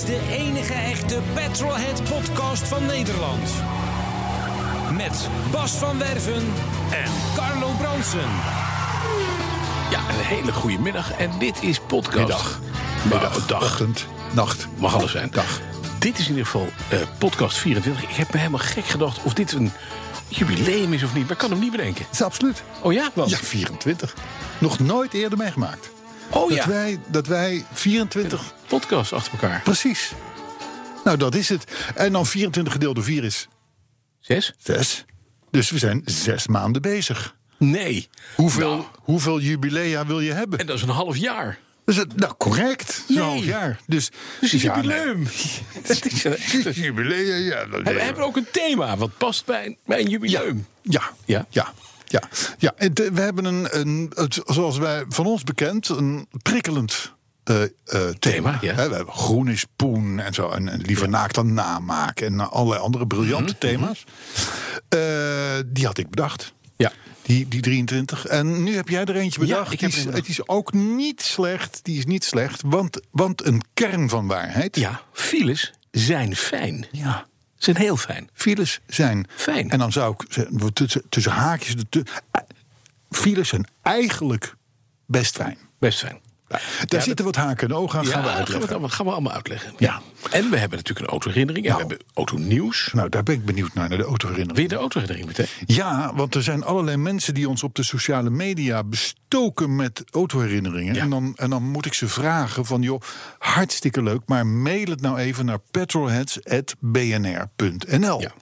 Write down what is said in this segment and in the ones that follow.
Is de enige echte Petrolhead podcast van Nederland. Met Bas van Werven en Carlo Bronsen. Ja, een hele goede middag. En dit is podcast. Middag. Middag, dag. ochtend, nacht. Mag alles zijn. Dag. Dit is in ieder geval eh, podcast 24. Ik heb me helemaal gek gedacht of dit een jubileum is of niet. Maar ik kan hem niet bedenken. Dat is absoluut. Oh ja? Wat? Ja, 24. Nog nooit eerder meegemaakt. Oh dat, ja. wij, dat wij 24... Podcasts achter elkaar. Precies. Nou, dat is het. En dan 24 gedeeld door 4 is Zes? 6. Dus we zijn zes maanden bezig. Nee. Hoeveel, Nou, hoeveel jubilea wil je hebben? en dat is een half jaar. Dus het, nou, correct. Zo'n Nee. half jaar. Dus, Dus een ja, nee. jubileum. Dat is een Jubilea, ja. dat- En we hebben ook een thema wat past bij, een- bij een jubileum. Ja, Ja? ja, ja. Ja. En de- we hebben een, een, zoals wij van ons bekend, een prikkelend eh, eh, thema. ja. We hebben groen is poen en zo. En, en liever naakt dan namaken. En allerlei andere briljante Mhm, thema's. Eh, die had ik bedacht. Ja. Die, die 23. En nu heb jij er eentje Ja, bedacht. ik heb die is, een het is ook niet slecht. Die is niet slecht. Want, want een kern van waarheid. Ja, files zijn fijn. ja Zijn heel fijn. files zijn Fijn. En dan zou ik tussen, haakjes. Eh, files zijn eigenlijk best fijn. Best fijn. Daar zitten wat haken en ogen aan. gaan we gaan we, uitleggen. allemaal- gaan we allemaal uitleggen. Ja. En we hebben natuurlijk een autoherinnering. En Nou. we hebben autonieuws. Nou, daar ben ik benieuwd naar, naar de autoherinnering. Wil je de autoherinnering meteen? Ja, want er zijn allerlei mensen die ons op de sociale media bestoken met autoherinneringen. Ja. En, dan, en dan moet ik ze vragen van, joh, hartstikke leuk, maar mail het nou even naar petrolheads.bnr.nl. Ja.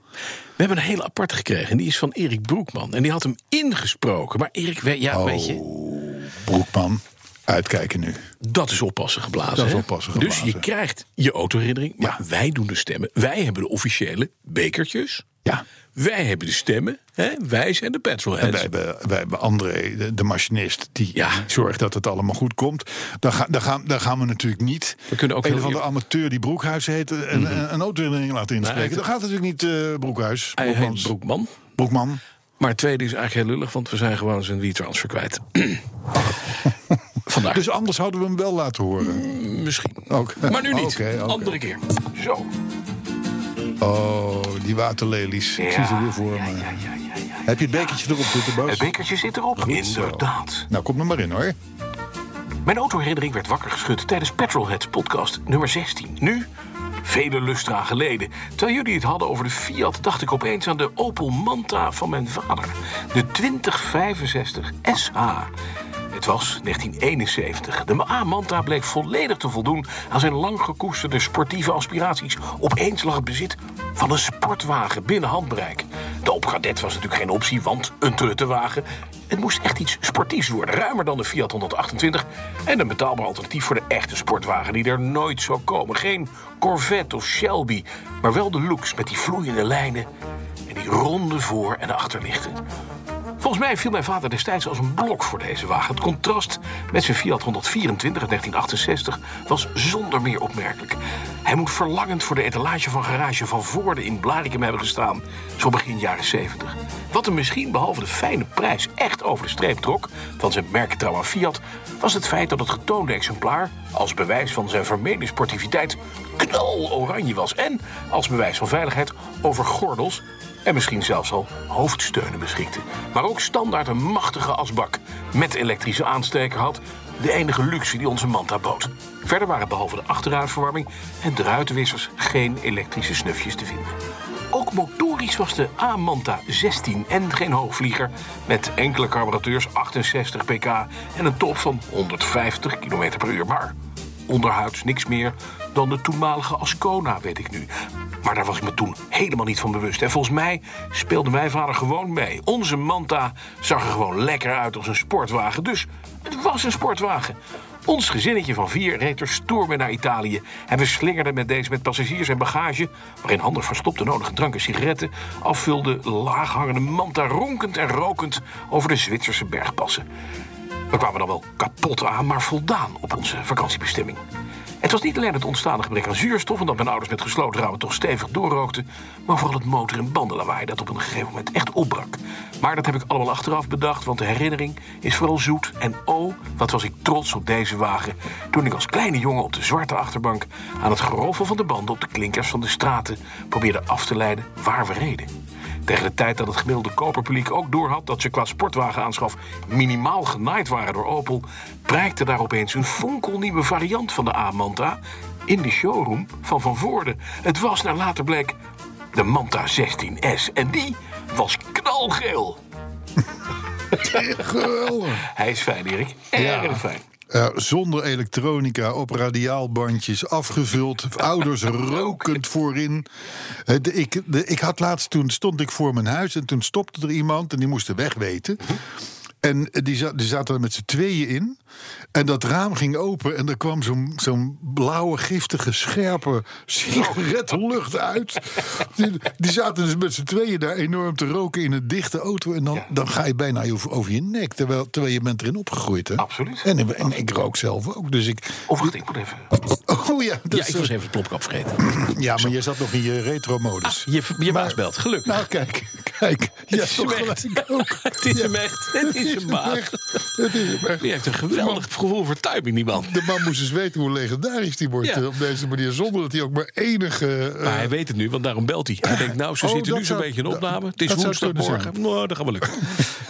We hebben een hele aparte gekregen. En die is van Erik Broekman. En die had hem ingesproken. Maar Erik, we- ja, weet je, Broekman, uitkijken nu. dat is oppassen geblazen. Dat is oppassen Dus geblazen. je krijgt je autoherinnering. Maar wij doen de stemmen. Wij hebben de officiële bekertjes. Ja. Wij hebben de stemmen. Hè? Wij zijn de En petrolheads. wij hebben, wij hebben André, de, de machinist, die, Ja. zorgt dat het allemaal goed komt. Dan, ga, gaan, we natuurlijk niet We kunnen ook een andere eer- amateur die Broekhuis heet... en een, een autoherinnering laten inspreken. het- dat gaat natuurlijk niet, eh, Broekhuis. Broekmans. Broekman. Broekman. Maar het tweede is eigenlijk heel lullig, want we zijn gewoon zijn WeTransfer kwijt. Vandaar. Dus anders hadden we hem wel laten horen. Misschien. Oké. Maar nu niet. Andere keer. Zo. Oh, die waterlelies. Ik zie ze weer voor me. Heb je het bekertje erop zitten, Bas? Het bekertje zit erop, Goed zo. inderdaad. Nou, kom er maar in, hoor. Mijn autoherinnering werd wakker geschud tijdens Petrolheads podcast nummer 16. Nu, vele lustra geleden. Terwijl jullie het hadden over de Fiat, dacht ik opeens aan de Opel Manta van mijn vader. De 2065 SH. Het was 1971. De A-Manta bleek volledig te voldoen aan zijn lang gekoesterde sportieve aspiraties. Opeens lag het bezit van een sportwagen binnen handbereik. De Opgradet was natuurlijk geen optie, want een truttenwagen. Het moest echt iets sportiefs worden, ruimer dan de Fiat 128... en een betaalbaar alternatief voor de echte sportwagen die er nooit zou komen. Geen Corvette of Shelby, maar wel de looks met die vloeiende lijnen... en die ronde voor- en achterlichten. Volgens mij viel mijn vader destijds als een blok voor deze wagen. Het contrast met zijn Fiat 124 uit 1968 was zonder meer opmerkelijk. Hij moet verlangend voor de etalage van garage Van Voorde in Blarikum hebben gestaan, zo begin jaren 70. Wat hem misschien behalve de fijne prijs echt over de streep trok van zijn merktrouwe Fiat, was het feit dat het getoonde exemplaar, als bewijs van zijn vermeende sportiviteit, knal oranje was. En als bewijs van veiligheid over gordels en misschien zelfs al hoofdsteunen beschikte. Maar ook standaard een machtige asbak met elektrische aansteker had. De enige luxe die onze Manta bood. Verder waren behalve de achteruitverwarming en de ruitenwissers geen elektrische snufjes te vinden. Ook motorisch was de A-Manta 16 en geen hoogvlieger... met enkele carburateurs, 68 pk en een top van 150 km per uur. Maar onderhuids niks meer dan de toenmalige Ascona, weet ik nu. Maar daar was ik me toen helemaal niet van bewust. En volgens mij speelde mijn vader gewoon mee. Onze Manta zag er gewoon lekker uit als een sportwagen. Dus het was een sportwagen. Ons gezinnetje van vier reed er stoer mee naar Italië. En we slingerden met deze met passagiers en bagage... waarin handig verstopte nodige drank en sigaretten... afvulde laaghangende Manta ronkend en rokend... over de Zwitserse bergpassen. We kwamen dan wel kapot aan, maar voldaan op onze vakantiebestemming. Het was niet alleen het ontstaande gebrek aan zuurstof... en dat mijn ouders met gesloten ramen toch stevig doorrookten... maar vooral het motor- en bandenlawaai dat op een gegeven moment echt opbrak. Maar dat heb ik allemaal achteraf bedacht, want de herinnering is vooral zoet. En oh, wat was ik trots op deze wagen... toen ik als kleine jongen op de zwarte achterbank... aan het geroffel van de banden op de klinkers van de straten... probeerde af te leiden waar we reden. Tegen de tijd dat het gemiddelde koperpubliek ook doorhad dat ze qua sportwagenaanschaf minimaal genaaid waren door Opel, prijkte daar opeens een fonkelnieuwe variant van de A-Manta in de showroom van Van Voorde. Het was naar later bleek de Manta 16S en die was knalgeel. Geweldig. Hij is fijn, Erik. Erg fijn. Ja, zonder elektronica, op radiaalbandjes, afgevuld. Ouders rokend voorin. De- Ik, de, ik had laatst, toen stond ik voor mijn huis... en toen stopte er iemand en die moest de weg weten. En die, zat, die zaten er met z'n tweeën in. En dat raam ging open en er kwam zo'n zo'n blauwe, giftige, scherpe sigarettenlucht uit. Die, die zaten dus met z'n tweeën daar enorm te roken in een dichte auto. En dan, dan ga je bijna over, over je nek, terwijl, terwijl je bent erin opgegroeid. Hè? Absoluut. En, en ik rook zelf ook. Dus ik. Of wacht, ik moet even... Oh ja, dat Ja, is- ik was even de plopkap vergeten. ja, maar je zat nog in je retro-modus. Je, je Maar- baas belt, gelukkig. Nou, kijk, kijk. Ja, het is hem toch echt. gelijk ook. Het is hem echt. Het is baas. Het is echt. Die heeft een geweldig gevoel voor timing, die man. De man moest eens weten hoe legendarisch die wordt Ja. eh, op deze manier. Zonder dat hij ook maar enige. eh, Maar hij weet het nu, want daarom belt hij. Hij denkt, nou, ze Oh, zitten nu zo'n zou- beetje in opname. Het is woensdagmorgen. Nou, dat gaat wel lukken.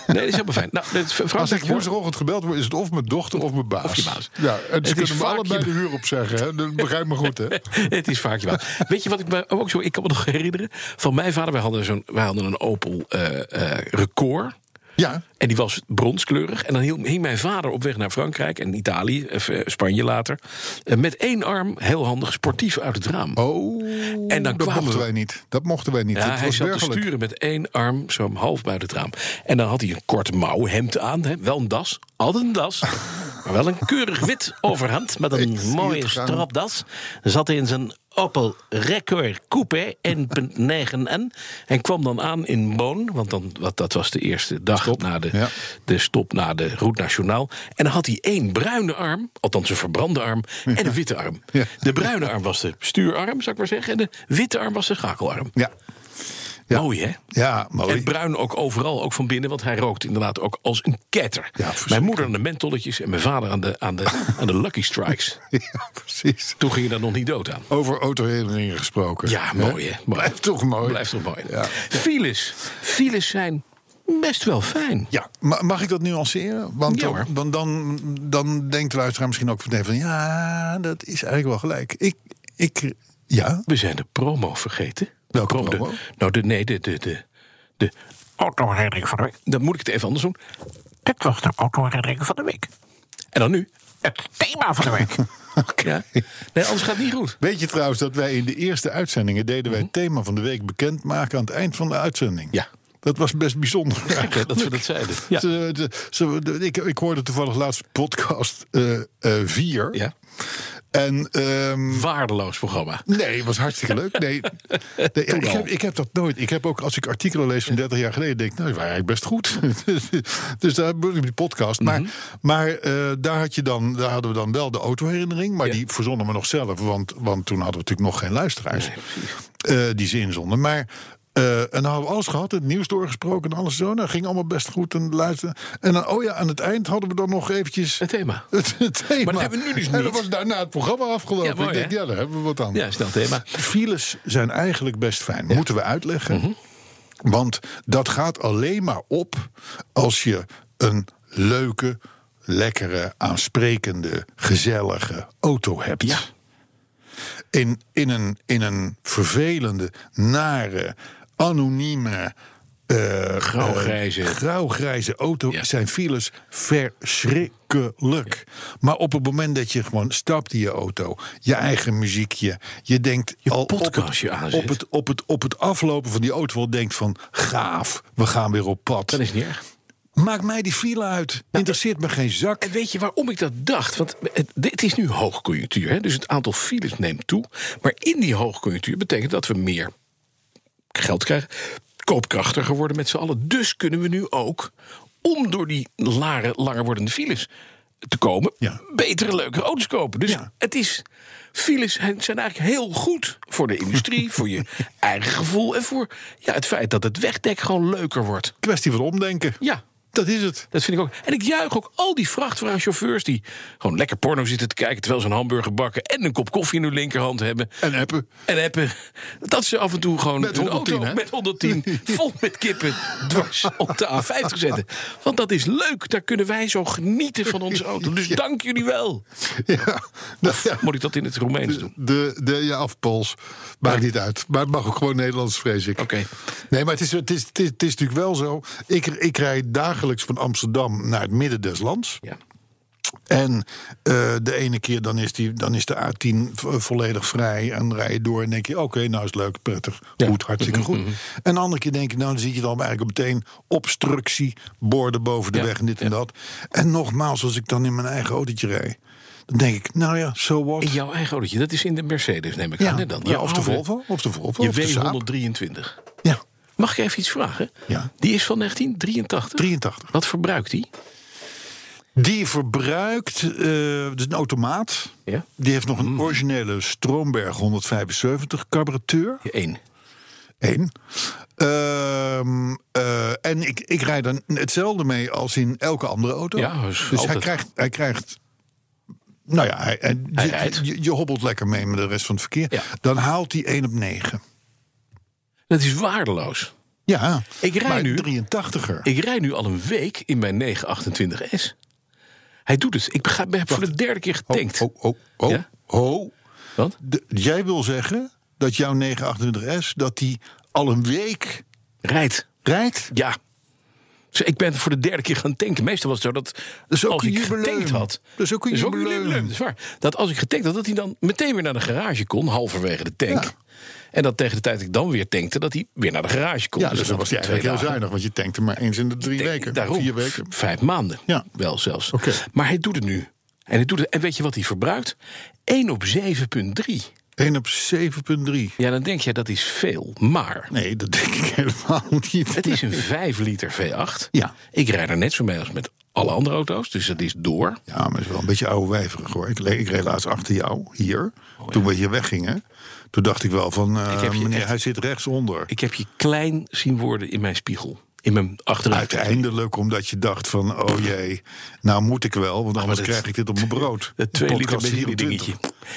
Nee, dat is helemaal fijn. Nou, dit- Frans, als ik woensdagochtend gebeld word, is het of mijn dochter of mijn baas. Of je baas. Ja, en ze is kunnen me allebei je- de huur opzeggen. Hè? Dat begrijp me goed, hè? Het is vaak je wel. Weet je wat ik me ook zo... Ik kan me nog herinneren. Van mijn vader, wij hadden, zo'n, wij hadden een Opel eh, eh, Record. Ja, En die was bronskleurig. En dan hing mijn vader op weg naar Frankrijk en Italië, of eh, Spanje later. eh, met één arm, heel handig, sportief uit het raam. oh, En dan dat kwamen mochten we- wij niet. Dat mochten wij niet. Ja, hij was zat te sturen met één arm zo half buiten het raam. En dan had hij een kort mouwhemd aan. Hè? Wel een das, altijd een das. maar wel een keurig wit overhemd met een mooie stropdas. Zat hij in zijn Opel Record Coupe 1.9N. En kwam dan aan in Boon. Want dan, wat, dat was de eerste dag na de, ja. de stop na de Route Nationaal. En dan had hij één bruine arm, althans een verbrande arm, en een witte arm. Ja. De bruine arm was de stuurarm, zou ik maar zeggen. En de witte arm was de schakelarm. Ja, Ja. Mooi, hè? ja mooi. En bruin ook overal, ook van binnen, want hij rookt inderdaad ook als een ketter. verschrikkelijk. mijn moeder aan de mentolletjes en mijn vader aan de, aan de, aan de Lucky Strikes. Ja, precies. Toen ging je daar nog niet dood aan. Over autoherinneringen gesproken. Ja, mooi hè? Mooi. Blijft toch mooi. Blijft toch mooi. Ja. Files. Files zijn best wel fijn. Ja, ma- mag ik dat nuanceren? Want Ja, dan, dan, dan, denkt de luisteraar misschien ook van... ja, dat is eigenlijk wel gelijk. Ik, ik ja, We zijn de promo vergeten. Welke Oh, de- nou, de, nee, de, de, de, de autoherinnering van de week. Dan moet ik het even anders doen. Dit was de autoherinnering van de week. En dan nu het thema van de week. ja. Nee, anders gaat het niet goed. weet je trouwens dat wij in de eerste uitzendingen... deden wij het thema van de week bekendmaken aan het eind van de uitzending? Ja. Dat was best bijzonder. Hè, dat we dat zeiden. Ja. Ze- ze- ik, ik hoorde toevallig laatst podcast 4. ja. En ehm, Waardeloos programma. Nee, het was hartstikke leuk. Nee, nee, ja, ik, heb, ik heb dat nooit. Ik heb ook, als ik artikelen lees van 30 jaar geleden, denk ik, nou, die waren eigenlijk best goed. dus daar heb ik die podcast. Maar, Mhm. maar eh, daar, had je dan, daar hadden we dan wel de autoherinnering. Maar Ja. die verzonnen we nog zelf, want, want toen hadden we natuurlijk nog geen luisteraars. eh, die ze inzonden. Maar. Eh, en dan hadden we alles gehad, het nieuws doorgesproken en alles zo. Dat ging allemaal best goed en luisteren. En dan, oh ja, aan het eind hadden we dan nog eventjes Het thema. het, het thema. Maar dat hebben we nu dus En dat niet. was daarna het programma afgelopen. Ja, mooi, ik denk, ja, daar hebben we wat aan. Ja, snel thema. Files zijn eigenlijk best fijn. Moeten we uitleggen. Want dat gaat alleen maar op als je een leuke, lekkere, aansprekende, gezellige auto hebt. Ja. In, in, een, in een vervelende, nare, anonieme. eh, Grauwgrijze. eh, grauwgrijze Ja. zijn files verschrikkelijk. Maar op het moment dat je gewoon stapt in je auto, je eigen muziekje, je denkt Je al op het, op, het, op, het, op het aflopen van die auto wel denkt van gaaf, we gaan weer op pad. Dat is niet erg. Maak mij die file uit. Interesseert me geen zak. En weet je waarom ik dat dacht? Want het, het is nu hoogconjunctuur, hè? dus het aantal files neemt toe. Maar in die hoogconjunctuur betekent dat we meer geld krijgen. Koopkrachtiger worden met z'n allen. Dus kunnen we nu ook, om door die lare, langer wordende files te komen, Ja. betere, leukere auto's kopen. Dus Ja. het is. Files zijn zijn eigenlijk heel goed voor de industrie, voor je eigen gevoel en voor ja, het feit dat het wegdek gewoon leuker wordt. Kwestie van omdenken. Ja, Dat is het. dat vind ik ook. En ik juich ook al die vrachtwagenchauffeurs die gewoon lekker porno zitten te kijken terwijl ze een hamburger bakken en een kop koffie in hun linkerhand hebben. En appen. En hebben dat ze af en toe gewoon Met hun 110, auto met 110 vol met kippen dwars op de A50 zetten. Want dat is leuk. Daar kunnen wij zo genieten van onze auto. Dus dank jullie wel. Ja. Nou, ja. Moet ik dat in het Roemeens doen? De, de, ja, of Pools. Maakt niet uit. Maar het mag ook gewoon Nederlands, vrees ik. Oké. Nee, maar het is, het, is, het, is, het is natuurlijk wel zo. Ik, ik rijd dagelijks van Amsterdam naar het midden des lands. Ja. En eh, de ene keer dan is, die, dan is de A10 vo- volledig vrij. En rij je door en denk je, oké, nou is het leuk, prettig, goed, hartstikke goed. En de andere keer denk je, nou dan zie je dan eigenlijk meteen obstructie, borden boven de Ja, weg en dit en dat. En nogmaals, als ik dan in mijn eigen autootje rijd, dan denk ik, nou ja, so what. In jouw eigen autootje. Dat is in de Mercedes, neem ik aan. dan. ja, of de oude- Volvo, of de Volvo, Je of de Saab. W123. Ja, Mag ik even iets vragen? Ja. Die is van 1983. 83. Wat verbruikt die? Die verbruikt, eh dus een automaat. Ja. Die heeft nog een Mm. originele Stromberg 175 carburateur. Eén. Eén. Ehm, eh, en ik, ik rijd er hetzelfde mee als in elke andere auto. Ja, dus hij krijgt, hij krijgt. Nou ja, hij, hij- Hij je, rijdt. je, je hobbelt lekker mee met de rest van het verkeer. Ja. Dan haalt hij 1 op 9. Dat is waardeloos. Ja, Ik rij nu- 83er. Ik rij nu al een week in mijn 928S. Hij doet het. Ik heb voor de derde keer getankt. Ho, ho, ho, Ja? ho. Wat? De- jij wil zeggen dat jouw 928S dat die al een week Rijdt. rijdt? Ja. Dus ik ben voor de derde keer gaan tanken. Meestal was het zo dat, ook als een ik jubileum. getankt had... Dat is ook een jubileum. Dat is waar. Dat als ik getankt had, dat hij dan meteen weer naar de garage kon... halverwege de tank. Ja. En dat tegen de tijd dat ik dan weer tankte... dat hij weer naar de garage kon. Ja, dus dan was hij twee eigenlijk heel dagen. zuinig, want je tankt hem maar eens in de drie Tank- weken. Daarom. Vier weken. Vijf maanden. Ja. Wel zelfs. Maar hij doet het nu. En, hij doet het, en weet je wat hij verbruikt? 1 op 7,3. 1 op 7,3. Ja, dan denk je dat is veel. Maar Nee, dat denk ik helemaal niet. het is een 5 liter V8. Ja. Ik rijd er net zo mee als met alle andere auto's. Dus dat is door. Ja, maar het is wel een beetje oude wijverig hoor. Ik, ik reed laatst achter jou, hier. Toen we hier weggingen. Toen dacht ik wel van, eh, Ik meneer, echt- hij zit rechtsonder. Ik heb je klein zien worden in mijn spiegel. In mijn. Uiteindelijk omdat je dacht van, oh jee, nou moet ik wel. Want anders dat- krijg ik dit op mijn brood. Het 2 liter benzine 24. dingetje.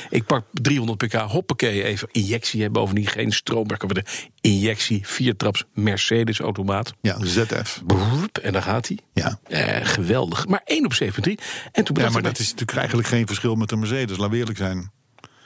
Ik pak 300 pk, hoppakee, even injectie. Hè, bovendien geen stroomwerker, maar de injectie. Viertraps Mercedes automaat. Ja, ZF. Broep, en daar gaat hij. Ja. Eh, geweldig. Maar 1 op 7,3. En toen Ja, maar dat is natuurlijk eigenlijk geen verschil met een Mercedes, laat we eerlijk zijn.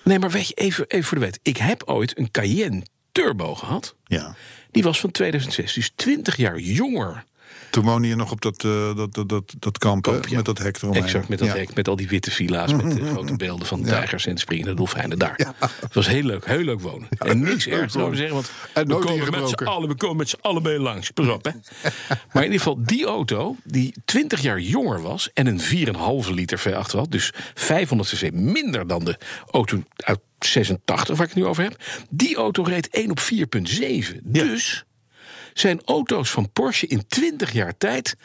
Nee, maar weet je, even, even voor de wet. Ik heb ooit een Cayenne Turbo gehad. Ja. Die was van 2006, dus 20 jaar jonger. Toen woonde je nog op dat, eh, dat, dat, dat, dat kamp, hè, Kamp, ja. met dat hek eromheen. Exact, met dat Ja. hek, met al die witte villa's, met de grote beelden van tijgers en springende dolfijnen daar. Het was heel leuk, heel leuk wonen. en niks ergs zou ik zeggen, want En we komen, met z'n allen, we komen met z'n allen mee langs. Pas op, hè. Maar in ieder geval, die auto, die 20 jaar jonger was en een 4,5 liter V8 had, dus 500 cc minder dan de auto uit 86 waar ik het nu over heb. Die auto reed 1 op 4,7. Dus zijn auto's van Porsche in 20 jaar tijd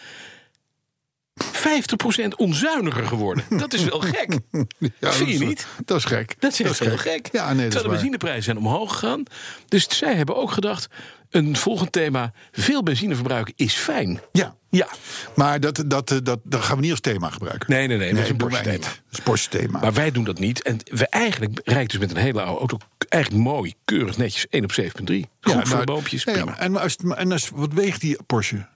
50% onzuiniger geworden. Dat is wel gek. Ja, Vind je dat is- niet? Dat is gek. Dat is echt heel gek. Ja, nee, dat Terwijl de benzineprijzen zijn omhoog gegaan. Dus zij hebben ook gedacht, een volgend thema... veel benzine verbruiken is fijn. Ja, Ja. maar dat, dat, eh, dat, dat gaan we niet als thema gebruiken. Nee, nee, nee. dat is een thema. Dat. Maar wij doen dat niet. En we eigenlijk rijdt dus met een hele oude auto... eigenlijk mooi, keurig, netjes, 1 op 7,3. Goed voor nou, boompjes, ja, ja, en, als, en als, wat weegt die Porsche?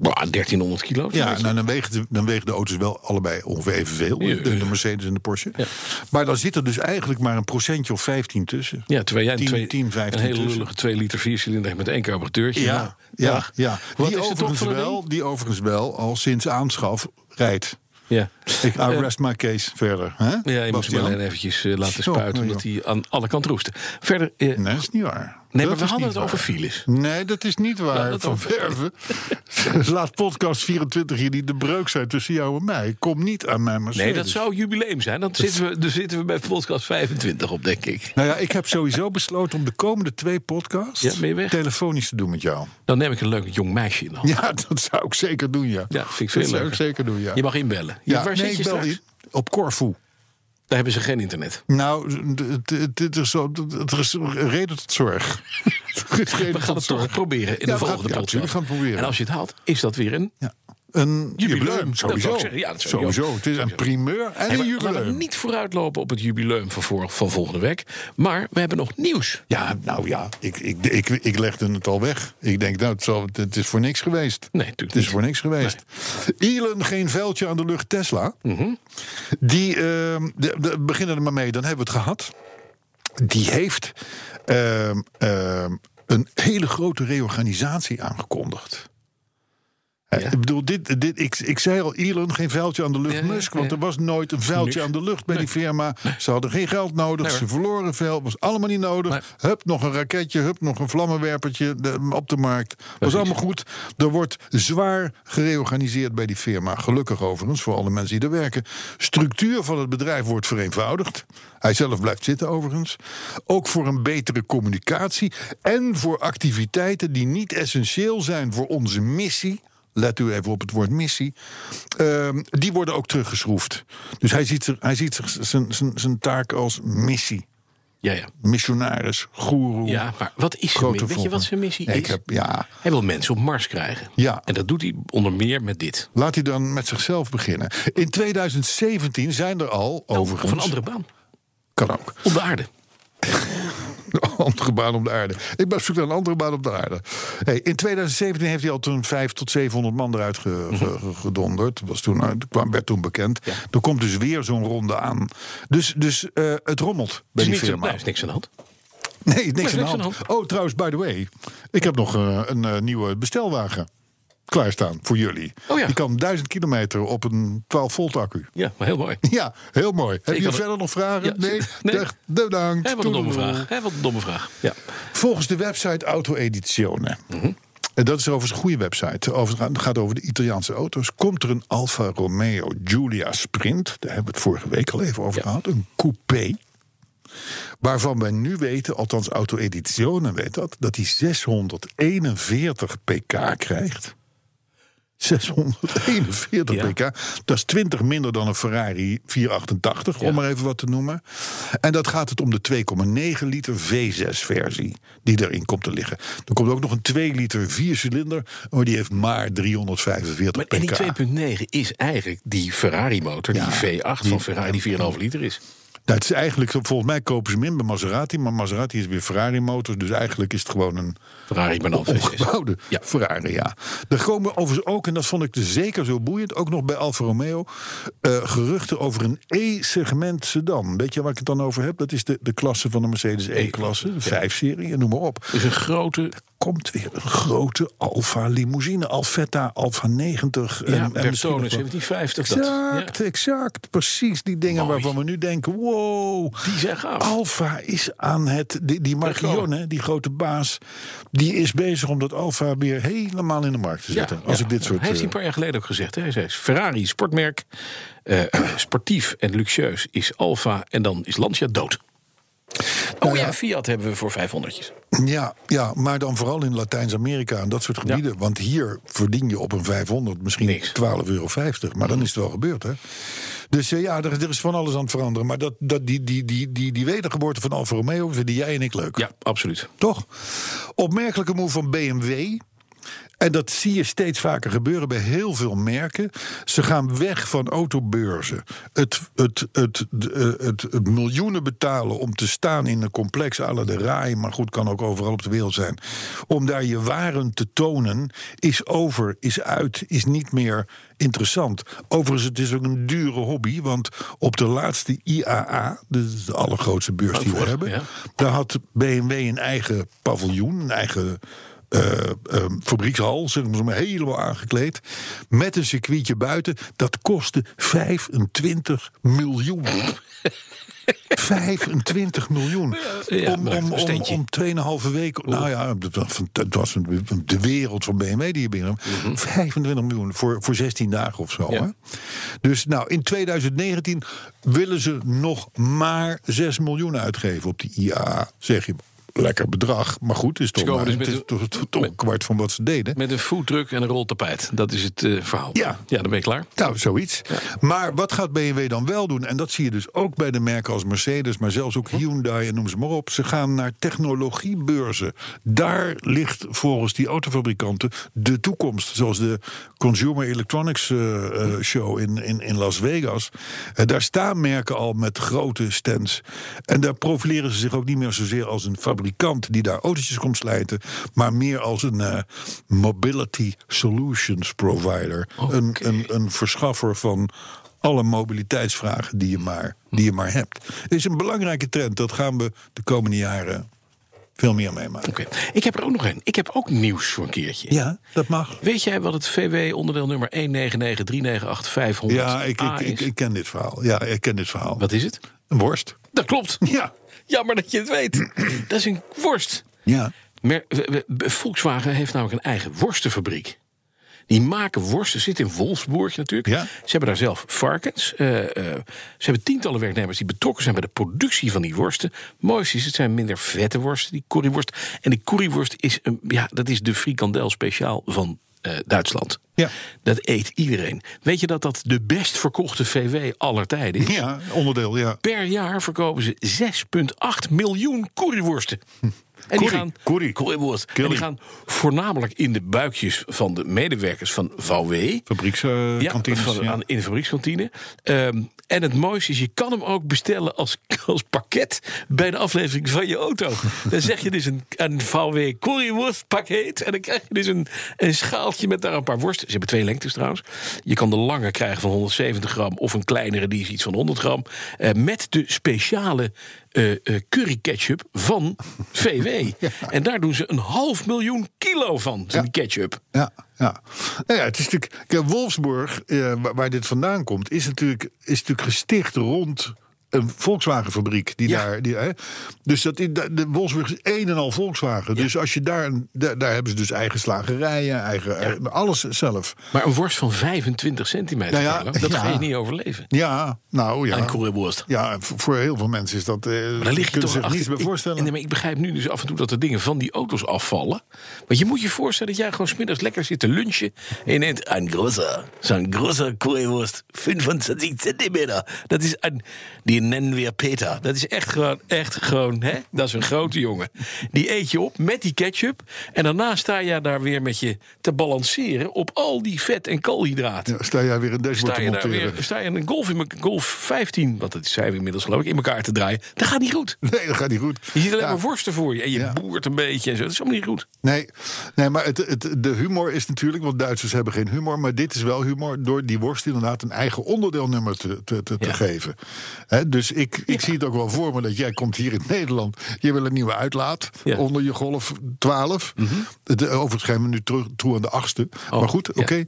Bah, 1300 kilo. Ja, nou, dan, wegen de, dan wegen de auto's wel allebei ongeveer evenveel. Ja, de, Mercedes en de Porsche. Ja. Maar dan zit er dus eigenlijk maar een procentje of 15 tussen. ja, terwijl jij een 10, twee, 10, 15 een hele tussen. lullige 2 liter viercilinder hebt met één carburateurtje. Ja, Nou, ja, dag. ja. Wat Die, overigens wel, die overigens wel al sinds aanschaf rijdt. Ja. Ik I rest my case verder. Hè? Ja, je moest hem alleen eventjes eh, laten Zo, spuiten, omdat hij aan alle kanten roestte. Verder, eh, Nee, dat is niet waar. Nee, Dat maar we hadden het over files. Nee, dat is niet waar. Ja, van over- Verven. Laat podcast 24 hier niet de breuk zijn tussen jou en mij. Kom niet aan mijn Mercedes. Nee, dat zou jubileum zijn. Dan zitten we, dan zitten we bij podcast 25 op, denk ik. Nou ja, ik heb sowieso besloten om de komende twee podcasts Ja, telefonisch te doen met jou. Dan neem ik een leuk jong meisje in. Ja, dat zou ik zeker doen, ja. Ja, vind ik dat zou ik zeker doen, ja. Je mag inbellen. Je- ja, waar nee, zit je ik bel in. Op Corfu. Daar hebben ze geen internet. Nou, het is zo, het is reden tot zorg. Er We gaan het toch proberen in Ja, de volgende ja, podcast. natuurlijk gaan we het proberen. En als je het haalt, is dat weer een... Ja. Een Jubileum. jubileum, sowieso. Ja, dat sowieso. sowieso. Het is een primeur en Hey, een laten we jubileum. niet vooruitlopen op het jubileum van, voor, van volgende week. Maar we hebben nog nieuws. Ja, nou ja, ik, ik, ik, ik legde het al weg. Ik denk, nou, het, zal, het is voor niks geweest. Nee, natuurlijk Het is voor niks geweest. Elon, geen vuiltje aan de lucht, Tesla. Mhm. Die, ehm, de, de, beginnen er maar mee, dan hebben we het gehad. Die heeft ehm, ehm, een hele grote reorganisatie aangekondigd. Eh, Ja. Ik bedoel, dit, dit, ik, ik zei al, Elon, geen vuiltje aan de lucht, Ja, Musk. Want er was nooit een vuiltje Niks. aan de lucht bij die firma. Ze hadden geen geld nodig, Nee, ze verloren veel. Was allemaal niet nodig. Hup, nog een raketje, hup, nog een vlammenwerpertje de- op de markt. Was allemaal goed. Er wordt zwaar gereorganiseerd bij die firma. Gelukkig overigens, voor alle mensen die er werken. Structuur van het bedrijf wordt vereenvoudigd. Hij zelf blijft zitten overigens. Ook voor een betere communicatie. En voor activiteiten die niet essentieel zijn voor onze missie. Let u even op het woord missie. Ehm, die worden ook teruggeschroefd. Dus hij ziet, hij ziet zijn- zijn- zijn taak als missie. Ja, ja. Missionaris, goeroe. Ja, maar wat is zijn missie? Weet je wat zijn missie Nee, is? Ik heb, ja, Hij wil mensen op Mars krijgen. Ja. En dat doet hij onder meer met dit. laat hij dan met zichzelf beginnen. In 2017 zijn er al, overigens... Of een andere baan. Kan ook. Op de aarde. Een andere baan op de aarde. Ik ben op zoek naar een andere baan op de aarde. Hey, in 2017 heeft hij al toen 5 tot 700 man eruit ge- Mhm. ge- ge- gedonderd. Was toen, kwam, werd toen bekend. Er komt dus weer zo'n ronde aan. Dus, dus eh, het rommelt bij die niks, firma. er is niks aan de hand. Nee, niks, is aan, niks de hand. Oh, trouwens, by the way. Ik heb nog eh, een eh, nieuwe bestelwagen klaarstaan voor jullie. Oh ja. Die kan 1000 kilometer op een 12 volt accu. Ja, maar heel mooi. Ja, heel mooi. Heb je verder nog vragen? Ja, nee? nee. Echt, bedankt. Wat een domme vraag. Hé, wat een domme vraag. Ja. Volgens de website Auto Edizione. Mhm. En dat is overigens een goede website. Over, het gaat over de Italiaanse auto's. Komt er een Alfa Romeo Giulia Sprint. Daar hebben we het vorige week al even over Ja. gehad. Een coupé. Waarvan wij nu weten, althans Auto Edizione weet dat, dat hij 641 pk krijgt. 641 Ja. pk. Dat is 20 minder dan een Ferrari 488, Ja. om maar even wat te noemen. En dat gaat het om de 2,9 liter V6-versie die erin komt te liggen. Er komt ook nog een 2 liter 4-cilinder, maar die heeft maar 345 Maar pk. en die 2.9 is eigenlijk die Ferrari-motor, Ja, die V8 van Ferrari, die 4,5 liter is. Nou, het is eigenlijk, volgens mij kopen ze hem in bij Maserati, maar Maserati is weer Ferrari-motor, dus eigenlijk is het gewoon een Ferrari, V6. ongebouwde Ja. Ferrari, ja. Er komen overigens ook, en dat vond ik dus zeker zo boeiend, ook nog bij Alfa Romeo, eh, geruchten over een E-segment sedan. Weet je waar ik het dan over heb? Dat is de, de klasse van de Mercedes E-klasse, de 5-serie, en noem maar op. Dus een grote Komt weer een grote Alfa limousine, Alfetta, Alfa 90. ja, en, en misschien Bertone nog wel- 1750. Dat, Exact, ja, exact. Precies die dingen Mooi. waarvan we nu denken: wow. die zijn gaaf. Alfa is aan het. Die, die hè, die grote baas. die is bezig om dat Alfa weer helemaal in de markt te zetten. als ik dit soort. Hij heeft hij eh, een paar jaar geleden ook gezegd. Hè? Hij zei, Ferrari, sportmerk, eh, sportief en luxueus is Alfa en dan is Lancia dood. Oh ja, Fiat hebben we voor 500. ja, ja, maar dan vooral in Latijns-Amerika en dat soort gebieden. Want hier verdien je op een 500 misschien Niks. 12,50 euro. Maar dan is het wel gebeurd, hè? Dus eh, ja, er, er is van alles aan het veranderen. Maar dat, dat, die, die, die, die, die wedergeboorte van Alfa Romeo vinden jij en ik leuk. Ja, absoluut. Toch? Opmerkelijke move van BMW. En dat zie je steeds vaker gebeuren bij heel veel merken. Ze gaan weg van autobeurzen. Het, het, het, het, het, het miljoenen betalen om te staan in een complex à la de RAI... maar goed, kan ook overal op de wereld zijn. Om daar je waren te tonen, is over, is uit, is niet meer interessant. Overigens, het is ook een dure hobby, want op de laatste IAA, de, de allergrootste beurs die we hebben, ja. daar had BMW een eigen paviljoen, een eigen eh, ehm, fabriekshal, zeg maar, maar helemaal aangekleed, met een circuitje buiten. Dat kostte 25 miljoen. 25 miljoen. Ja, om, om, een om, om 2,5 weken. Nou ja, dat was, een- de wereld van BMW die je binnen. 25 miljoen voor, voor 16 dagen of zo. Mhm. Ja. Hè? Dus nou, in 2019 willen ze nog maar 6 miljoen uitgeven op die IAA. Zeg je, lekker bedrag. Maar goed, is toch, maar, dus het is toch, toch- toch een kwart van wat ze deden. Met een foodtruck en een roltapijt. Dat is het eh, verhaal. Ja. ja, dan ben je klaar. Nou, zoiets. Maar wat gaat BMW dan wel doen? En dat zie je dus ook bij de merken als Mercedes, maar zelfs ook Hyundai en noem ze maar op. Ze gaan naar technologiebeurzen. Daar ligt volgens die autofabrikanten de toekomst. Zoals de Consumer Electronics eh, eh, Show in, in, in Las Vegas. Daar staan merken al met grote stands. En daar profileren ze zich ook niet meer zozeer als een fabrikant die daar autootjes komt slijten, maar meer als een eh, mobility solutions provider. Een, een, een verschaffer van alle mobiliteitsvragen die je, maar, die je maar hebt. Het is een belangrijke trend. Dat gaan we de komende jaren veel meer meemaken. Oké. Ik heb er ook nog een. Ik heb ook nieuws voor een keertje. Ja, dat mag. Weet jij wat het VW-onderdeel nummer 199398500 Ja, ik, ik, ik, ik ken dit verhaal. Ja, ik ken dit verhaal. Wat is het? Een worst. Dat klopt. Ja. Jammer dat je het weet. Dat is een worst. Ja. Mer- Volkswagen heeft namelijk een eigen worstenfabriek. Die maken worsten, zit in Wolfsburg natuurlijk. Ja. Ze hebben daar zelf varkens. Eh, eh, ze hebben tientallen werknemers die betrokken zijn bij de productie van die worsten. Mooiste is, het zijn minder vette worsten, die curryworst. En die curryworst is, een, ja, dat is de frikandel speciaal van eh, Duitsland. Ja. Dat eet iedereen. Weet je dat dat de best verkochte VW aller tijden is? Ja, onderdeel, ja. Per jaar verkopen ze 6,8 miljoen curryworsten. En die gaan, curry. En die gaan voornamelijk in de buikjes van de medewerkers van VW. Fabriekskantines. van, ja. aan, in de fabriekskantine. Ehm, en het mooiste is, je kan hem ook bestellen als, als pakket bij de aflevering van je auto. Dan zeg je dus een, een VW curryworst pakket. En dan krijg je dus een, een schaaltje met daar een paar worsten. Ze hebben twee lengtes trouwens. Je kan de lange krijgen van 170 gram of een kleinere die is iets van 100 gram. Eh, met de speciale eh, eh, curry ketchup van VW. En daar doen ze een half miljoen kilo van, van die ketchup. Ja, ja. Nou ja, het is natuurlijk. Wolfsburg, eh, waar dit vandaan komt, is natuurlijk, is natuurlijk gesticht rond een Volkswagenfabriek. Die Ja. daar, die, hè, dus dat, in- de Wolfsburg is een en al Volkswagen. Dus als je daar, daar, daar hebben ze dus eigen slagerijen, eigen, eigen- alles zelf. Maar een worst van 25 centimeter, Nou ja, dat ga je niet overleven. Ja, nou ja. Een curryworst. Ja, voor heel veel mensen is dat. eh Maar daar lig je toch achter- niets bij ik- voorstellen. nee, maar ik begrijp nu dus af en toe dat de dingen van die auto's afvallen. Want je moet je voorstellen dat jij gewoon smiddags lekker zit te lunchen. En je neemt een grote, zo'n grote curryworst, 25 centimeter. Dat is een, die nennen we Peter. Dat is echt gewoon, echt gewoon, hè? Dat is een grote jongen. Die eet je op met die ketchup. En daarna sta je daar weer met je te balanceren op al die vet en koolhydraten. Ja, sta jij weer een dashboard Sta te je monteren? weer, sta je een golf, in, golf 15, want dat zijn we inmiddels geloof ik, in elkaar te draaien. Dat gaat niet goed. Nee, dat gaat niet goed. Je ziet alleen Ja. maar worsten voor je en je Ja. boert een beetje en zo. Dat is allemaal niet goed. Nee, nee maar het, het, de humor is natuurlijk, want Duitsers hebben geen humor, maar dit is wel humor door die worst inderdaad een eigen onderdeelnummer te, te, te, te geven. Hè, dus ik, ik zie het ook wel voor me dat jij komt hier in Nederland, je wil een nieuwe uitlaat Ja. Onder je Golf 12. Het, overigens zijn we nu terug toe aan de achtste. Oh, maar goed, ja. oké.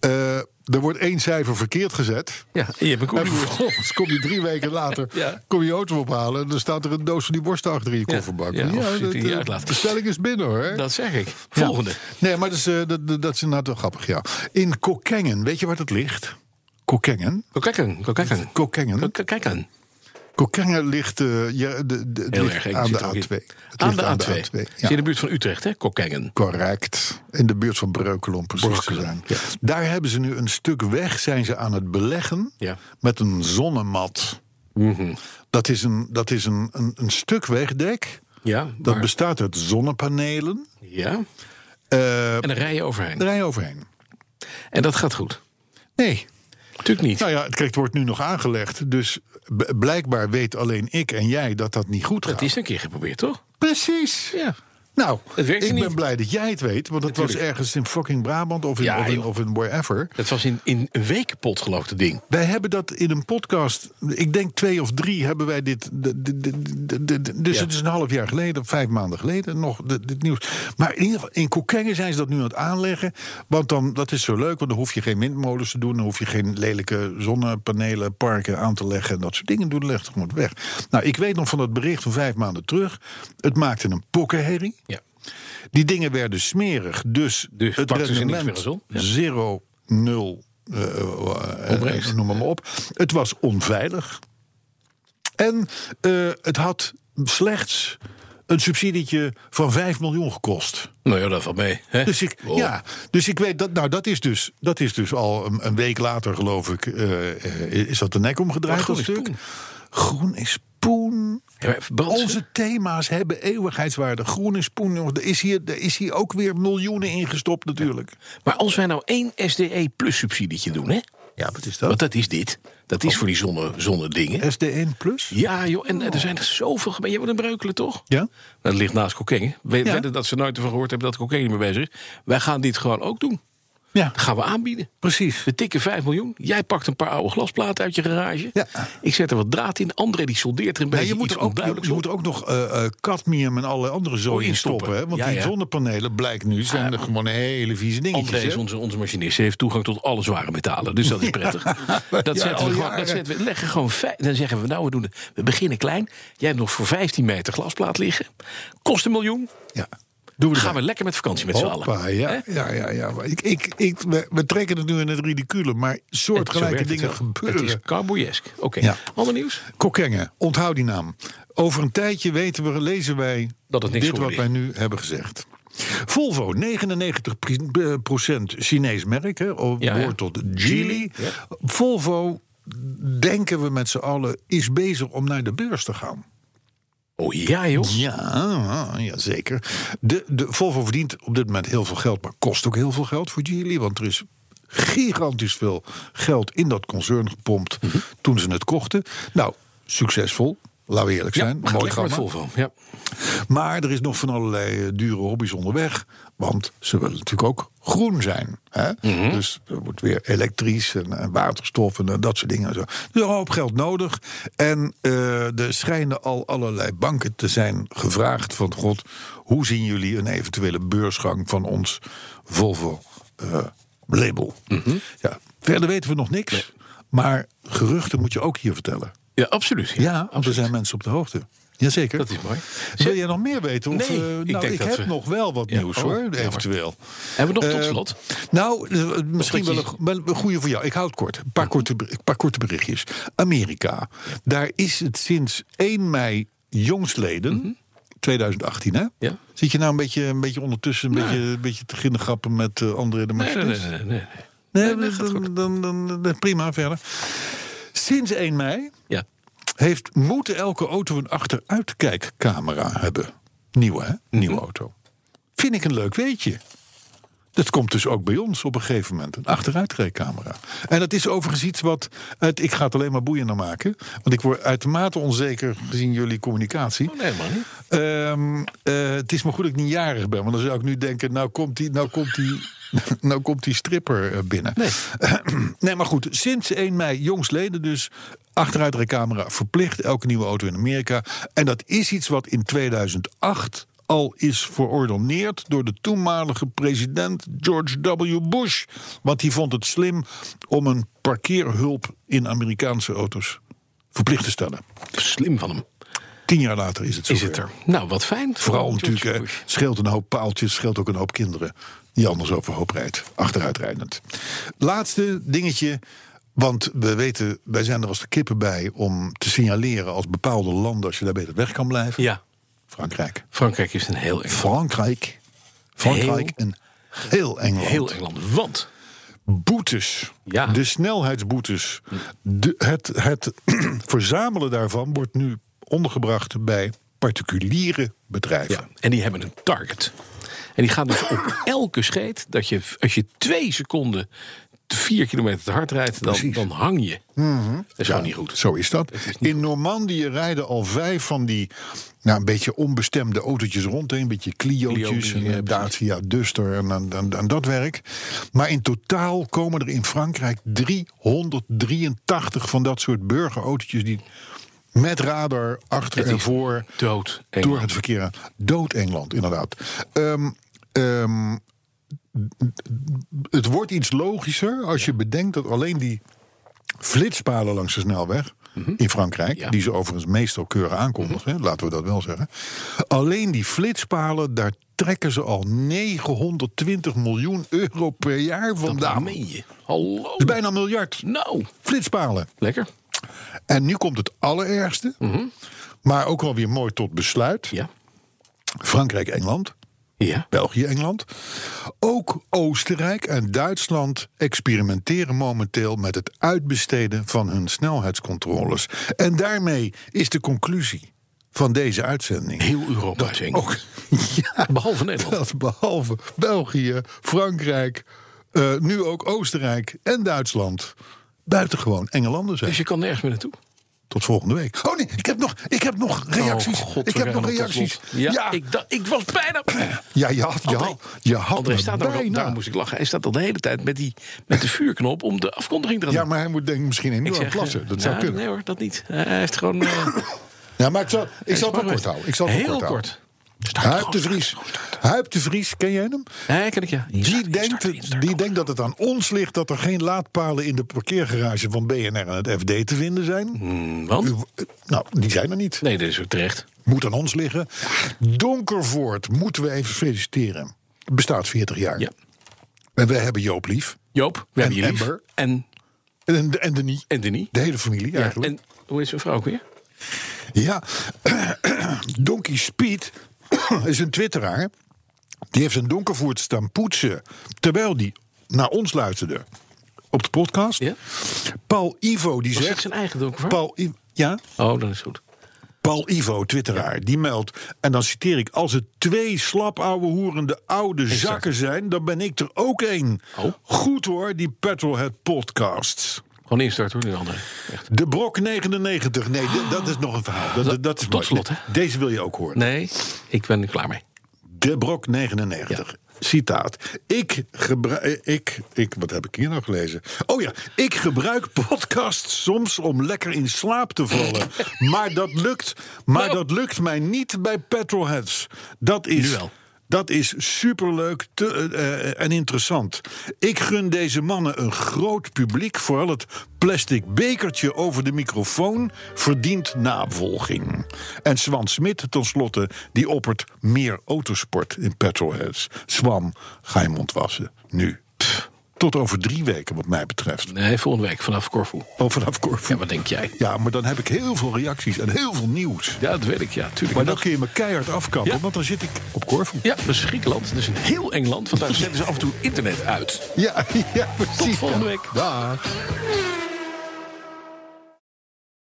Eh, er wordt één cijfer verkeerd gezet. Ja, en je hebt een En vervolgens kom je drie weken later Ja. kom je auto ophalen en dan staat er een doos van die worsten achter in je Ja. kofferbak. Ja, zit in de- je de bestelling is binnen hoor. Dat zeg ik. Ja. Volgende. Nee, maar dat is, eh, dat, dat is inderdaad wel grappig, ja. In Kokkengen, weet je waar dat ligt? Kokkengen? Go kijken. Kokkengen? Kokkengen ligt, ja, de, Heel ligt erg. aan de er ook in. A2. Het Aan de aan A2. de A2. Zit Ja. in de buurt van Utrecht, hè? Kokkengen. Correct. In de buurt van Breukelen om precies Breukelen, te zijn. ja. Daar hebben ze nu een stuk weg, zijn ze aan het beleggen met een zonnemat. Dat is een, dat is een, een, een stuk wegdek. Ja, Dat bestaat uit zonnepanelen. ja. Eh, En dan rij je overheen. daar rij je overheen. En dat gaat goed. Nee. Natuurlijk niet. Nou ja, het, kijk, het wordt nu nog aangelegd. Dus blijkbaar weet alleen ik en jij dat dat niet goed gaat. Dat is een keer geprobeerd, toch? Precies. Ja. Nou, Het ik ben blij dat jij het weet. Want het was ergens in fucking Brabant of in, Ja, of in, of in wherever. Dat was in, in een week kapot, geloof ik, dat ding. Wij hebben dat in een podcast, ik denk twee of drie hebben wij dit. de- de- de- de- de- de- dus Ja. het is een half jaar geleden, vijf maanden geleden nog de- dit nieuws. Maar in ieder geval, in zijn ze dat nu aan het aanleggen. Want dan, dat is zo leuk, want dan hoef je geen windmolens te doen. Dan hoef je geen lelijke zonnepanelen, parken aan te leggen. En dat soort dingen doen, legt gewoon weg. Nou, ik weet nog van dat bericht van vijf maanden terug. Het maakte een pokkenherrie. Die dingen werden smerig, dus, Dus het rendement? Ja. zero, nul, eh, eh, eh, noem maar, op. Het was onveilig. En het had slechts een subsidietje van 5 miljoen gekost. Nou ja, dat valt mee. Hè? Dus ik, Oh. ja, dus ik weet dat, nou, dat is dus, dat is dus al een, een week later, geloof ik, is dat de nek omgedraaid. Dat is stuk. Groen is poen. Ja? Onze thema's hebben eeuwigheidswaarde. Groen is poen. jongens. Er is hier, er is hier ook weer miljoenen ingestopt, natuurlijk. Maar als wij nou één SDE plus subsidietje doen, hè? Ja, wat is Want dat is dit. Dat is voor die zonne, zonne dingen. SD1 plus? Ja, joh, en er zijn er zoveel gemeenten. Jij wordt een breukelen, toch? Ja. Nou, Dat ligt naast Kokkengen. Weet Ja. weten dat ze nooit ervan gehoord hebben dat Kokkengen niet meer bezig is. Wij gaan dit gewoon ook doen. Ja, Dat gaan we aanbieden. precies. We tikken 5 miljoen. Jij pakt een paar oude glasplaten uit je garage. Ja. Ik zet er wat draad in. André die soldeert er een Ja, beetje je moet er ook, je, moet er ook nog eh, cadmium en alle andere zooi in stoppen. Hè? Want Ja, die ja. zonnepanelen, blijkt nu, zijn er gewoon hele vieze dingetjes. André is onze, onze machinist. Ze heeft toegang tot alle zware metalen. Dus dat is prettig. Dat, Ja, zetten we gewoon, dat zetten we, leggen gewoon Dan zeggen we, nou, we, doen het. we beginnen klein. Jij hebt nog voor 15 meter glasplaat liggen. Kost een miljoen. Ja. Doen we Dan gaan we lekker met vakantie met z'n allen. Ja, ja, ja, Ik, ik, ik, we, we trekken het nu in het ridicule, maar soortgelijke het dingen gebeuren. Het is. Oké, Ja. ander nieuws? Kokkengen, onthoud die naam. Over een tijdje weten we, lezen wij Dat het niks dit wat wij nu hebben gezegd. Volvo, 99% Chinees merk, hè, of Ja, ja. behoort tot Geely. Volvo, denken we met z'n allen, is bezig om naar de beurs te gaan. Oh ja, joh. Ja, ja zeker. De, de Volvo verdient op dit moment heel veel geld, maar kost ook heel veel geld voor Geely. Want er is gigantisch veel geld in dat concern gepompt toen ze het kochten. Nou, succesvol. Laten we eerlijk zijn. Mooi gamma. Volvo. Ja. Maar er is nog van allerlei eh, dure hobby's onderweg. Want ze willen natuurlijk ook groen zijn. Hè? Mhm. Dus er wordt weer elektrisch en, en waterstof en dat soort dingen. En zo. Dus een hoop geld nodig. En eh, er schijnen al allerlei banken te zijn gevraagd van... God, hoe zien jullie een eventuele beursgang van ons Volvo eh, label? Mhm. ja, verder weten we nog niks. Maar geruchten moet je ook hier vertellen. ja, absoluut. Ja, want er zijn mensen op de hoogte. Jazeker. Dat is mooi. Wil jij nog meer weten? Of, Nee, eh, ik nou, denk ik dat heb we- nog wel wat Ja, nieuws oh, hoor, eventueel. Hebben we nog tot Eh, slot? Nou, eh, misschien wel je- een, goede voor jou. Ik houd het kort. Een paar, korte, een paar korte berichtjes. Amerika. Daar is het sinds 1 mei jongstleden. 2018, hè? Ja. Zit je nou een beetje, een beetje ondertussen een, Nee. beetje, een beetje te ginnegappen met eh André de Nee, nee, nee, nee, nee. Nee, Nee, dan, dan, dan- prima, verder. Sinds 1 mei Ja. Heeft, moet elke auto een achteruitkijkcamera hebben. Nieuwe, hè? Nieuwe Mhm. auto. Vind ik een leuk weetje. Dat komt dus ook bij ons op een gegeven moment. Een achteruitkijkcamera. En dat is overigens iets wat... Het, ik ga het alleen maar boeiender maken. Want ik word uitermate onzeker gezien jullie communicatie. Oh, nee. Ehm, eh, het is maar goed dat ik niet jarig ben. Want dan zou ik nu denken, nou komt die, nou komt die, nou komt die stripper eh, binnen. Nee. nee, maar goed. Sinds 1 mei jongstleden dus achteruitrijcamera verplicht. Elke nieuwe auto in Amerika. En dat is iets wat in 2008 al is verordoneerd door de toenmalige president George W. Bush. Want die vond het slim om een parkeerhulp in Amerikaanse auto's verplicht te stellen. Slim van hem. Tien jaar later is het zo. Is het er? Nou, wat fijn. Vooral George natuurlijk, Bush. scheelt een hoop paaltjes, scheelt ook een hoop kinderen. Die anders overhoop rijdt, achteruitrijdend. Laatste dingetje, want we weten, wij zijn er als de kippen bij om te signaleren als bepaalde landen, als je daar beter weg kan blijven. Ja, Frankrijk. Frankrijk is een heel Engeland. Frankrijk. Frankrijk en heel Engeland. Heel Engeland. Want Boetes. Ja. De snelheidsboetes. De, het, het verzamelen daarvan wordt nu ondergebracht bij particuliere bedrijven. Ja, en die hebben een target. En die gaat dus op elke scheet dat je, als je twee seconden vier kilometer te hard rijdt, dan, dan hang je. Dat is gewoon niet goed. Zo is dat. In Normandië rijden al vijf van die nou, een beetje onbestemde autootjes rond. hè. Een beetje Clio'tjes, Clio's, en ja, een Dacia Duster en, en, en, en dat werk. Maar in totaal komen er in Frankrijk 383 van dat soort burgerautootjes... die met radar achter en voor Dood. door het verkeer aan. Dood Engeland, inderdaad. Ehm, het wordt iets logischer als je bedenkt dat alleen die flitspalen langs de snelweg in Frankrijk, Mhm. Ja. die ze overigens meestal keurig aankondigen, Mhm. laten we dat wel zeggen. Alleen die flitspalen, daar trekken ze al 920 miljoen euro per jaar vandaan. je. Hallo. Dat is bijna een miljard. Nou, Flitspalen. lekker. En nu komt het allerergste, maar ook wel weer mooi tot besluit. Mhm. Ja. Frankrijk-Engeland. Ja. België, Engeland. Ook Oostenrijk en Duitsland experimenteren momenteel met het uitbesteden van hun snelheidscontroles. En daarmee is de conclusie van deze uitzending. Heel Europa eng. Ook, ja, Behalve Nederland. dat behalve België, Frankrijk, eh, nu ook Oostenrijk en Duitsland buitengewoon enge landen zijn. Dus je kan nergens meer naartoe. Tot volgende week. Oh nee, ik heb nog, ik heb nog reacties. Oh, God, ik heb nog reacties. Ja, ja, Ik, dacht, ik was bijna... ja, je had, je André, had, je had André me staat er bijna. daarom moest ik lachen. Hij staat al de hele tijd met, die, met de vuurknop om de afkondiging te gaan Ja, maar hij moet denk ik misschien enorm zeg, plassen. eh, Dat zou kunnen. Nee hoor, dat niet. Hij heeft gewoon... eh, Ja, maar ik zal, ik zal het wel kort houden. Ik zal het Heel kort. Huip de Vries. Huip de Vries, ken jij hem? Nee, ken ik ja. Die denkt, die denkt dat het aan ons ligt dat er geen laadpalen in de parkeergarage van BNR en het FD te vinden zijn. Want? U- Nou, die zijn er niet. Nee, dat is ook terecht. Moet aan ons liggen. Donkervoort moeten we even feliciteren. Bestaat 40 jaar. Ja. En wij hebben Joop lief. Joop, we hebben je lief. Amber. En, En, en Denis. en Denis. De hele familie Ja, eigenlijk. en hoe is zijn vrouw ook weer? Ja, Donkey Speed is een twitteraar. Die heeft zijn donkervoert staan poetsen... terwijl die naar ons luisterde op de podcast. Ja? Paul Ivo die Was zegt... zijn eigen donker? Paul, I- ja, Oh, dat is goed. Paul Ivo, twitteraar, die meldt... en dan citeer ik... als het twee slap ouwe hoerende oude zakken zijn... dan ben ik er ook één. Oh. Goed hoor, die Petrolhead podcasts. Gewoon instart hoor, nu André. Echt. De Brok 99. Nee, dat is nog een verhaal. Dat, dat, is Tot slot, hè? Deze wil je ook horen. Nee, ik ben er klaar mee. De Brok 99. Citaat. Ik gebruik. Ik, ik, wat heb ik hier nou gelezen? Oh ja, ik gebruik podcasts soms om lekker in slaap te vallen. maar dat lukt, maar Nou. dat lukt mij niet bij Petrolheads. Dat is. Nu wel. Dat is superleuk eh, eh, en interessant. Ik gun deze mannen een groot publiek. Vooral het plastic bekertje over de microfoon verdient navolging. En Swan Smit, tenslotte, die oppert meer autosport in petrolheads. Swan, ga je mond wassen. Nu. Tot over drie weken, wat mij betreft. Nee, volgende week vanaf Corfu. Oh, vanaf Corfu. Ja, wat denk jij? Ja, maar dan heb ik heel veel reacties en heel veel nieuws. Ja, dat weet ik, ja, tuurlijk. Maar dan kun je me keihard afkappen, Ja. want dan zit ik op Corfu. Ja, dat is Griekenland. Dat is een heel eng land, want daar zetten ze af en toe internet uit. Ja, ja precies. Tot volgende week. Dag.